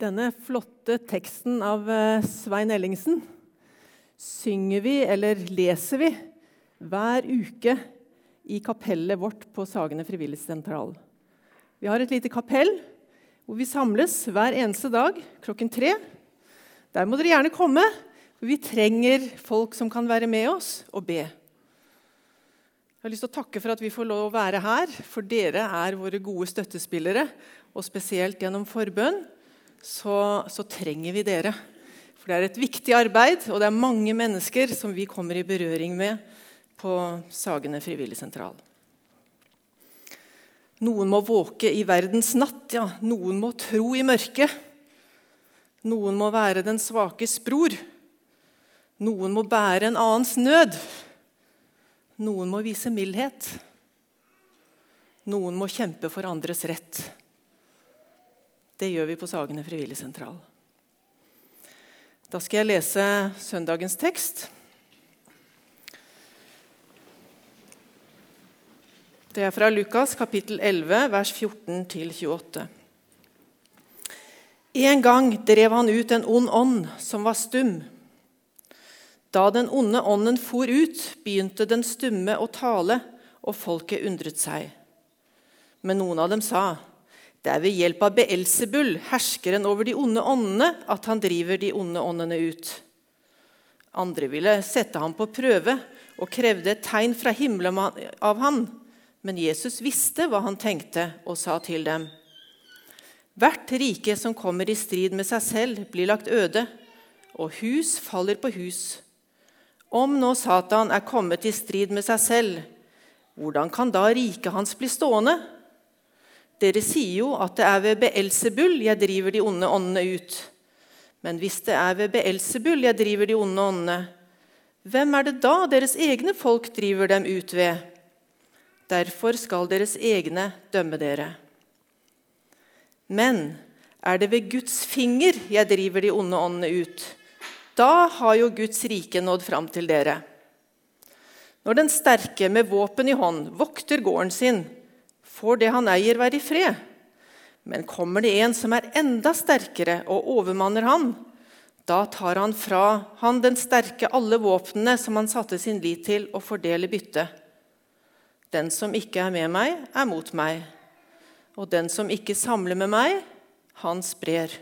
Denne flotte teksten av eh, Svein Ellingsen synger vi, eller leser vi, hver uke i kapellet vårt på Sagene frivilligsentral. Vi har et lite kapell hvor vi samles hver eneste dag klokken tre. Der må dere gjerne komme, for vi trenger folk som kan være med oss og be. Jeg har lyst til å takke for at vi får lov å være her, for dere er våre gode støttespillere. Og spesielt gjennom forbønn så, så, trenger vi dere. For det er et viktig arbeid, og det er mange mennesker som vi kommer i berøring med på Sagene frivilligsentral. Noen må våke i verdens natt, ja. Noen må tro i mørket. Noen må være den svakes bror. Noen må bære en annens nød. Noen må vise mildhet. Noen må kjempe for andres rett. Det gjør vi på Sagene frivilligsentral. Da skal jeg lese søndagens tekst. Det er fra Lukas kapittel 11, vers 14-28. En gang drev han ut en ond ånd som var stum. Da den onde ånden for ut, begynte den stumme å tale, og folket undret seg. Men noen av dem sa:" Det er ved hjelp av Beelzebul, herskeren over de onde åndene, at han driver de onde åndene ut. Andre ville sette ham på prøve og krevde et tegn fra himmelen av ham. Men Jesus visste hva han tenkte, og sa til dem.: Hvert rike som kommer i strid med seg selv, blir lagt øde, og hus faller på hus. Om nå Satan er kommet i strid med seg selv, hvordan kan da riket hans bli stående? Dere sier jo at det er ved Beelsebull jeg driver de onde åndene ut. Men hvis det er ved Beelsebull jeg driver de onde åndene, hvem er det da deres egne folk driver dem ut ved? Derfor skal deres egne dømme dere. Men er det ved Guds finger jeg driver de onde åndene ut? Da har jo Guds rike nådd fram til dere. Når den sterke med våpen i hånd vokter gården sin, får det han eier, være i fred. Men kommer det en som er enda sterkere og overmanner han, da tar han fra han den sterke alle våpnene som han satte sin lit til, og fordeler byttet. Den som ikke er med meg, er mot meg. Og den som ikke samler med meg, han sprer.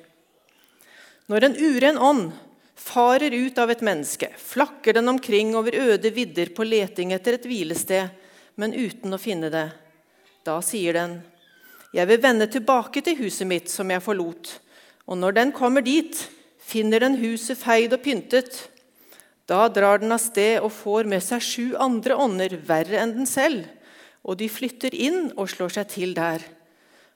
Når en uren ånd farer ut av et menneske, flakker den omkring over øde vidder på leting etter et hvilested, men uten å finne det. Da sier den, 'Jeg vil vende tilbake til huset mitt, som jeg forlot.' Og når den kommer dit, finner den huset feid og pyntet. Da drar den av sted og får med seg sju andre ånder, verre enn den selv, og de flytter inn og slår seg til der.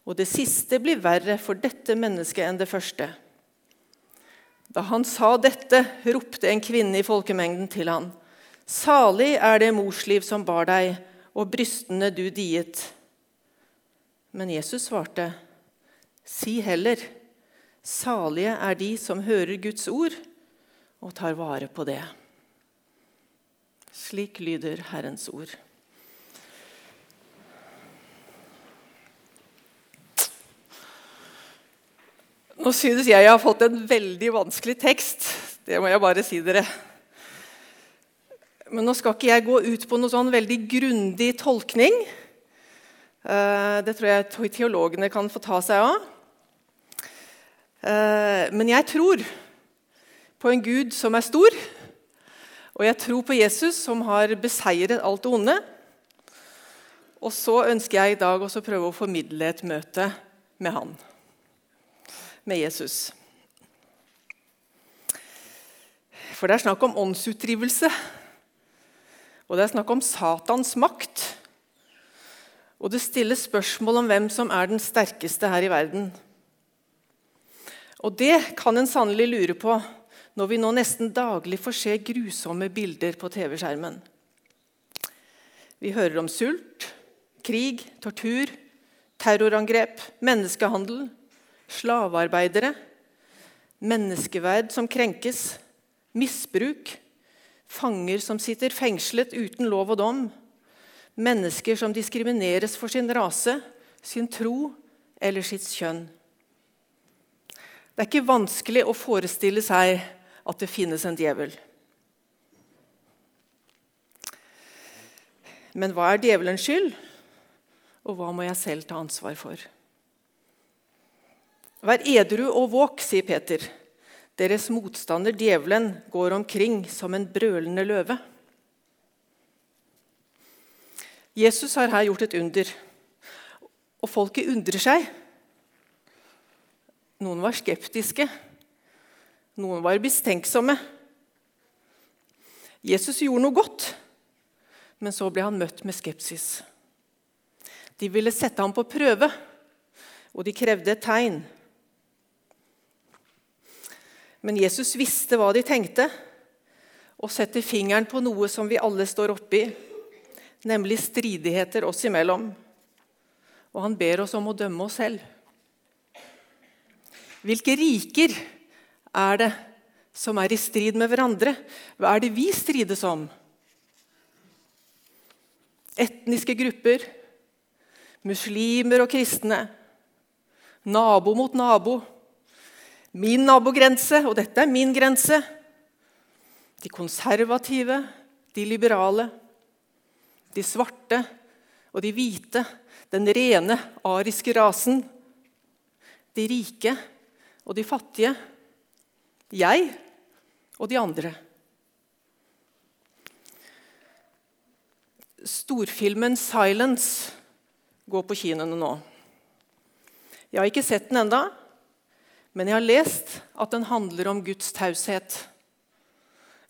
Og det siste blir verre for dette mennesket enn det første. Da han sa dette, ropte en kvinne i folkemengden til han. Salig er det morsliv som bar deg, og brystene du diet. Men Jesus svarte, Si heller, salige er de som hører Guds ord og tar vare på det. Slik lyder Herrens ord. Nå synes jeg jeg har fått en veldig vanskelig tekst. Det må jeg bare si dere. Men nå skal ikke jeg gå ut på noe sånn veldig grundig tolkning. Eh, det tror jeg teologene kan få ta seg av. Eh, men jeg tror på en Gud som er stor, og jeg tror på Jesus som har beseiret alt det onde. Og så ønsker jeg i dag også å prøve å formidle et møte med han, med Jesus. For det er snakk om åndsutdrivelse, og det er snakk om Satans makt. Og det stilles spørsmål om hvem som er den sterkeste her i verden. Og det kan en sannelig lure på når vi nå nesten daglig får se grusomme bilder på TV-skjermen. Vi hører om sult, krig, tortur, terrorangrep, menneskehandel, slavearbeidere, menneskeverd som krenkes, misbruk, fanger som sitter fengslet uten lov og dom, Mennesker som diskrimineres for sin rase, sin tro eller sitt kjønn. Det er ikke vanskelig å forestille seg at det finnes en djevel. Men hva er djevelens skyld, og hva må jeg selv ta ansvar for? Vær edru og våk, sier Peter. Deres motstander djevelen går omkring som en brølende løve. Jesus har her gjort et under, og folket undrer seg. Noen var skeptiske, noen var mistenksomme. Jesus gjorde noe godt, men så ble han møtt med skepsis. De ville sette ham på prøve, og de krevde et tegn. Men Jesus visste hva de tenkte, og setter fingeren på noe som vi alle står oppi, nemlig stridigheter oss imellom. Og han ber oss om å dømme oss selv. Hvilke riker er det som er i strid med hverandre? Hva er det vi strides om? Etniske grupper, muslimer og kristne, nabo mot nabo, min nabogrense, og dette er min grense, de konservative, de liberale de svarte og de hvite, den rene ariske rasen, de rike og de fattige, jeg og de andre. Storfilmen 'Silence' går på kinoene nå. Jeg har ikke sett den enda, men jeg har lest at den handler om Guds taushet.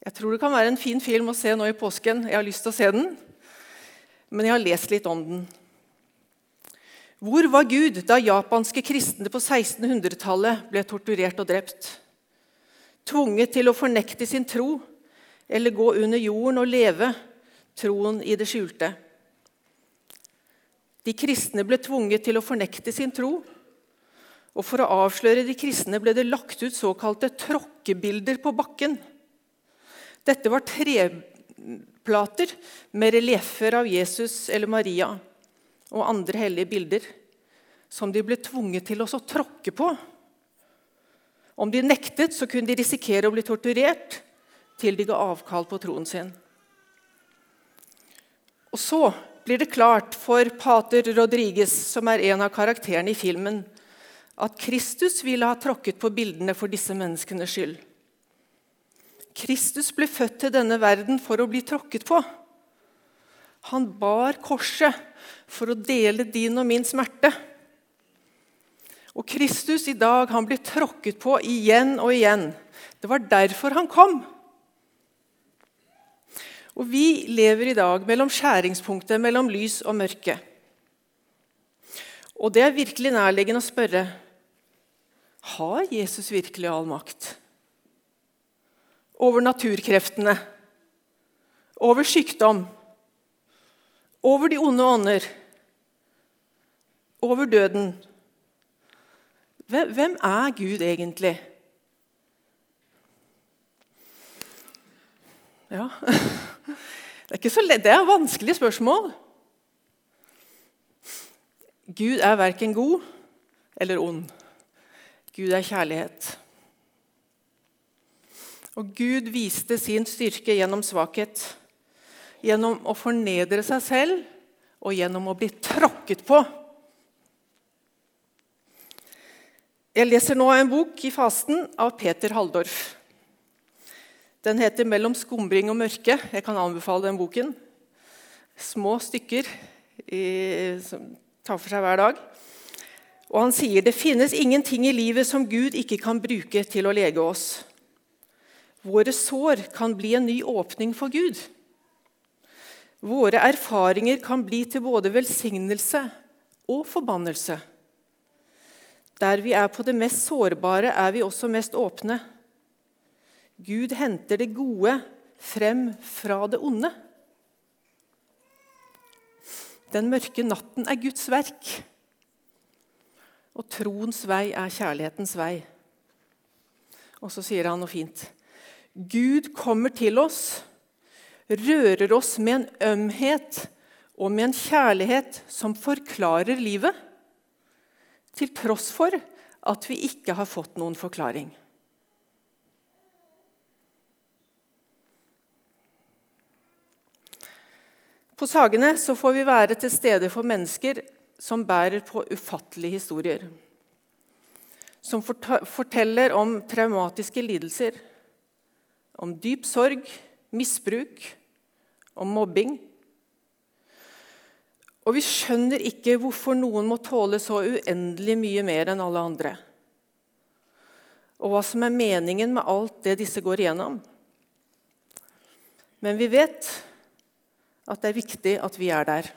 Jeg tror det kan være en fin film å se nå i påsken. Jeg har lyst til å se den men jeg har lest litt om den. Hvor var Gud da japanske kristne på 1600-tallet ble torturert og drept? Tvunget til å fornekte sin tro eller gå under jorden og leve troen i det skjulte. De kristne ble tvunget til å fornekte sin tro. Og For å avsløre de kristne ble det lagt ut såkalte tråkkebilder på bakken. Dette var tre plater med relieffer av Jesus eller Maria og andre hellige bilder som de ble tvunget til å tråkke på. Om de nektet, så kunne de risikere å bli torturert til de ga avkall på troen sin. Og Så blir det klart for pater Rodriguez, som er en av karakterene i filmen, at Kristus ville ha tråkket på bildene for disse menneskenes skyld. Kristus ble født til denne verden for å bli tråkket på. Han bar korset for å dele din og min smerte. Og Kristus i dag han blir tråkket på igjen og igjen. Det var derfor han kom. Og Vi lever i dag mellom skjæringspunktet mellom lys og mørke. Og det er virkelig nærliggende å spørre har Jesus virkelig all makt over naturkreftene, over sykdom, over de onde ånder, over døden. Hvem er Gud egentlig? Ja Det er ikke så. Det er vanskelige spørsmål. Gud er verken god eller ond. Gud er kjærlighet. Og Gud viste sin styrke gjennom svakhet, gjennom å fornedre seg selv og gjennom å bli tråkket på. Jeg leser nå en bok i fasten av Peter Halldorf. Den heter 'Mellom skumring og mørke'. Jeg kan anbefale den boken. Små stykker i, som tar for seg hver dag. Og Han sier det finnes ingenting i livet som Gud ikke kan bruke til å lege oss. Våre sår kan bli en ny åpning for Gud. Våre erfaringer kan bli til både velsignelse og forbannelse. Der vi er på det mest sårbare, er vi også mest åpne. Gud henter det gode frem fra det onde. Den mørke natten er Guds verk, og troens vei er kjærlighetens vei. Og så sier han noe fint. Gud kommer til oss, rører oss med en ømhet og med en kjærlighet som forklarer livet, til tross for at vi ikke har fått noen forklaring. På Sagene så får vi være til stede for mennesker som bærer på ufattelige historier. Som forteller om traumatiske lidelser, om dyp sorg, misbruk, om mobbing. Og vi skjønner ikke hvorfor noen må tåle så uendelig mye mer enn alle andre. Og hva som er meningen med alt det disse går igjennom. Men vi vet at det er viktig at vi er der.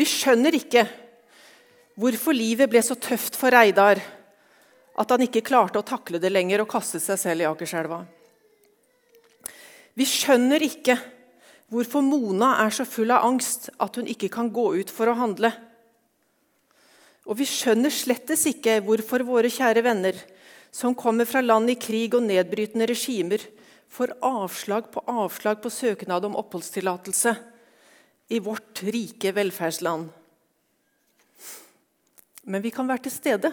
Vi skjønner ikke hvorfor livet ble så tøft for Reidar at han ikke klarte å takle det lenger og kastet seg selv i Akerselva. Vi skjønner ikke hvorfor Mona er så full av angst at hun ikke kan gå ut for å handle. Og vi skjønner slettes ikke hvorfor våre kjære venner, som kommer fra land i krig og nedbrytende regimer, får avslag på avslag på søknad om oppholdstillatelse i vårt rike velferdsland. Men vi kan være til stede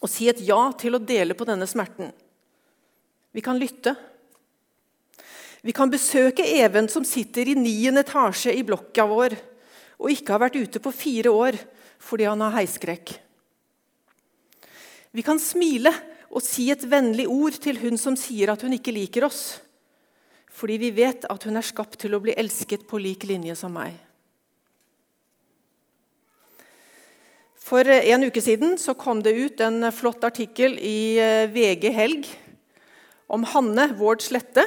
og si et ja til å dele på denne smerten. Vi kan lytte. Vi kan besøke Even, som sitter i niende etasje i blokka vår og ikke har vært ute på fire år fordi han har heiskrekk. Vi kan smile og si et vennlig ord til hun som sier at hun ikke liker oss, fordi vi vet at hun er skapt til å bli elsket på lik linje som meg. For en uke siden så kom det ut en flott artikkel i eh, VG Helg om Hanne Vård Slette,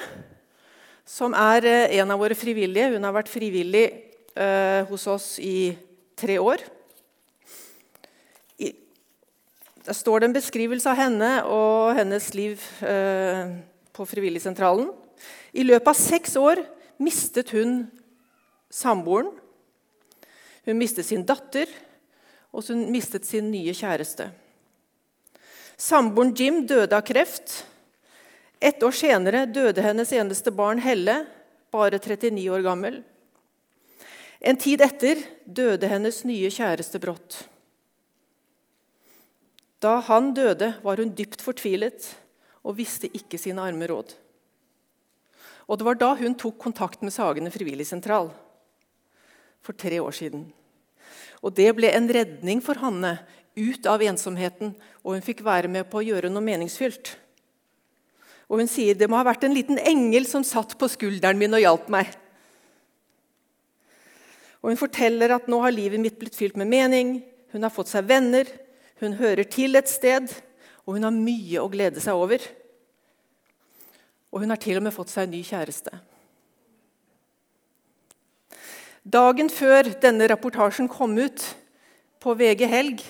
som er eh, en av våre frivillige. Hun har vært frivillig eh, hos oss i tre år. I, der står det en beskrivelse av henne og hennes liv eh, på Frivilligsentralen. I løpet av seks år mistet hun samboeren. Hun mistet sin datter, og hun mistet sin nye kjæreste. Samboeren Jim døde av kreft. Et år senere døde hennes eneste barn Helle, bare 39 år gammel. En tid etter døde hennes nye kjæreste brått. Da han døde, var hun dypt fortvilet og visste ikke sine arme råd. Og Det var da hun tok kontakt med Sagene frivilligsentral for tre år siden. Og Det ble en redning for Hanne ut av ensomheten, og hun fikk være med på å gjøre noe meningsfylt. Og Hun sier det må ha vært en liten engel som satt på skulderen min og hjalp meg. Og Hun forteller at nå har livet mitt blitt fylt med mening, hun har fått seg venner, hun hører til et sted, og hun har mye å glede seg over. Og hun har til og med fått seg en ny kjæreste. Dagen før denne rapportasjen kom ut på VG Helg,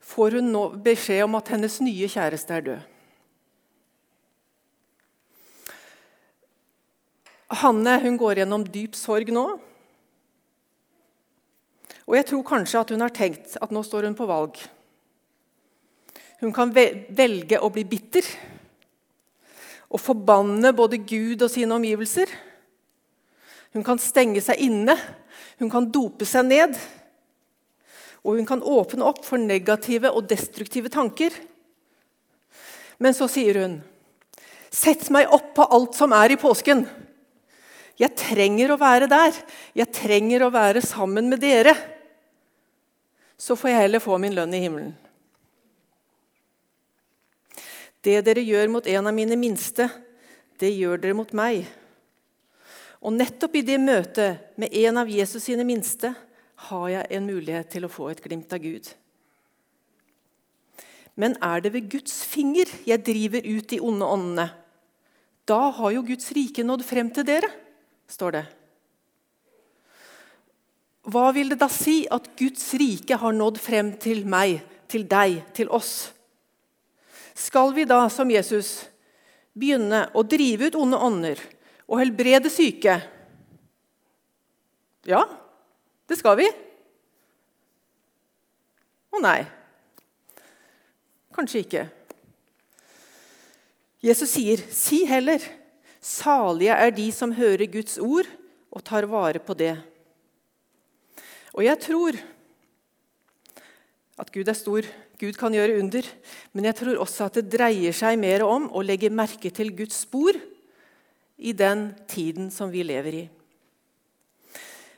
får hun nå beskjed om at hennes nye kjæreste er død. Hanne hun går gjennom dyp sorg nå. Og jeg tror kanskje at hun har tenkt at nå står hun på valg. Hun kan velge å bli bitter og forbanne både Gud og sine omgivelser. Hun kan stenge seg inne, hun kan dope seg ned. Og hun kan åpne opp for negative og destruktive tanker. Men så sier hun, 'Sett meg opp på alt som er i påsken.' Jeg trenger å være der. Jeg trenger å være sammen med dere. Så får jeg heller få min lønn i himmelen. Det dere gjør mot en av mine minste, det gjør dere mot meg. Og nettopp i det møtet med en av Jesus sine minste har jeg en mulighet til å få et glimt av Gud. Men er det ved Guds finger jeg driver ut de onde åndene? Da har jo Guds rike nådd frem til dere står det. Hva vil det da si at Guds rike har nådd frem til meg, til deg, til oss? Skal vi da, som Jesus, begynne å drive ut onde ånder og helbrede syke? Ja, det skal vi. Å nei. Kanskje ikke. Jesus sier, 'Si heller, salige er de som hører Guds ord og tar vare på det'. Og jeg tror at Gud er stor, Gud kan gjøre under, men jeg tror også at det dreier seg mer om å legge merke til Guds spor i den tiden som vi lever i.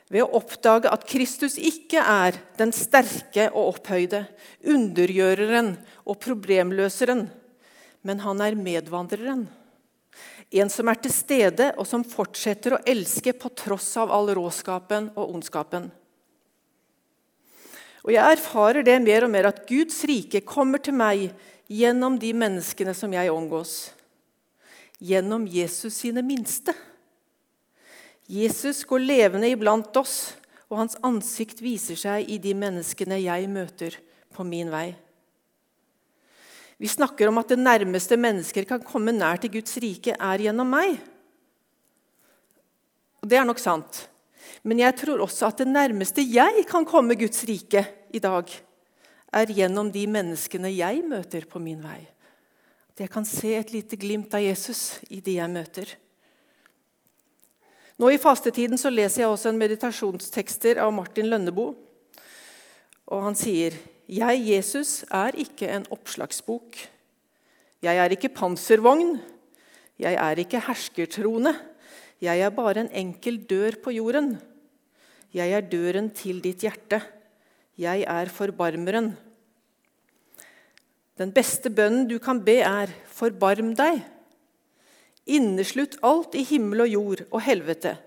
Ved å oppdage at Kristus ikke er den sterke og opphøyde, undergjøreren og problemløseren, men han er medvandreren. En som er til stede, og som fortsetter å elske på tross av all råskapen og ondskapen. Og Jeg erfarer det mer og mer at Guds rike kommer til meg gjennom de menneskene som jeg omgås. Gjennom Jesus sine minste. Jesus går levende iblant oss, og hans ansikt viser seg i de menneskene jeg møter på min vei. Vi snakker om at det nærmeste mennesker kan komme nær til Guds rike, er gjennom meg. Og Det er nok sant. Men jeg tror også at det nærmeste jeg kan komme Guds rike i dag, er gjennom de menneskene jeg møter på min vei. At jeg kan se et lite glimt av Jesus i de jeg møter. Nå I fastetiden så leser jeg også en meditasjonstekster av Martin Lønneboe. Og han sier, 'Jeg, Jesus, er ikke en oppslagsbok.' 'Jeg er ikke panservogn. Jeg er ikke herskertrone. Jeg er bare en enkel dør på jorden.' 'Jeg er døren til ditt hjerte. Jeg er forbarmeren.' Den beste bønnen du kan be, er 'forbarm deg'. Inneslutt alt i himmel og jord og helvete.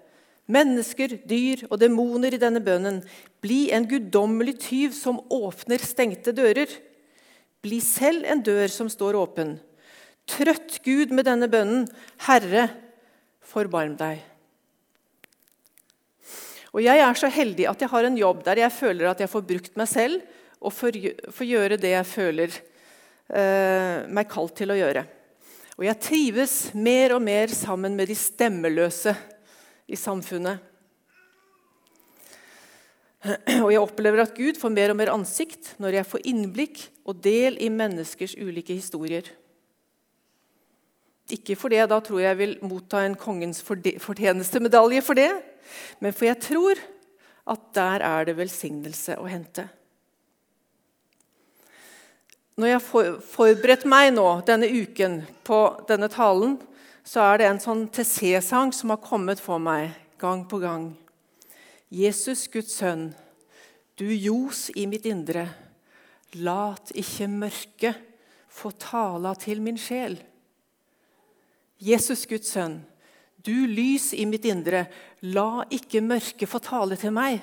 Mennesker, dyr og demoner i denne bønnen. Bli en guddommelig tyv som åpner stengte dører. Bli selv en dør som står åpen. Trøtt Gud med denne bønnen. Herre, forbarm deg. Og Jeg er så heldig at jeg har en jobb der jeg føler at jeg får brukt meg selv og får gjøre det jeg føler eh, meg kalt til å gjøre. Og jeg trives mer og mer sammen med de stemmeløse i samfunnet. Og jeg opplever at Gud får mer og mer ansikt når jeg får innblikk og del i menneskers ulike historier. Ikke fordi jeg da tror jeg vil motta en kongens fortjenestemedalje for det, men for jeg tror at der er det velsignelse å hente. Når jeg har forberedt meg nå denne uken på denne talen, så er det en sånn TC-sang som har kommet for meg gang på gang. Jesus, Guds sønn, du ljos i mitt indre. Lat ikke mørket få tala til min sjel. Jesus, Guds sønn, du lys i mitt indre. La ikke mørket få tale til meg.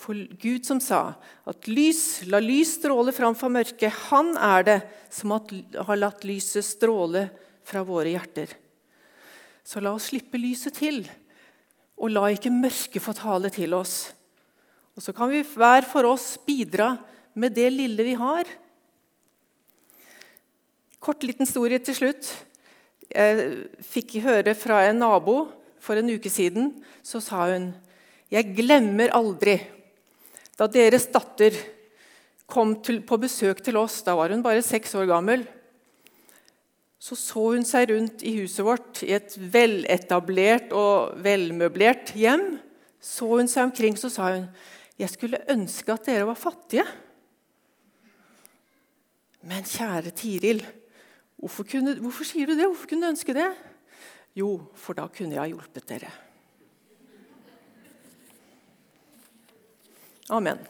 For Gud som sa at lys, la lys stråle fram fra mørket, han er det som har latt lyset stråle fra våre hjerter. Så la oss slippe lyset til, og la ikke mørket få tale til oss. Og så kan vi hver for oss bidra med det lille vi har. Kort liten historie til slutt. Jeg fikk høre fra en nabo for en uke siden. Så sa hun jeg glemmer aldri da deres datter kom til, på besøk til oss, da var hun bare seks år gammel, så så hun seg rundt i huset vårt, i et veletablert og velmøblert hjem. Så hun seg omkring så sa hun, 'Jeg skulle ønske at dere var fattige.' Men kjære Tiril, hvorfor, kunne, hvorfor sier du det? Hvorfor kunne du ønske det? Jo, for da kunne jeg ha hjulpet dere. Amen.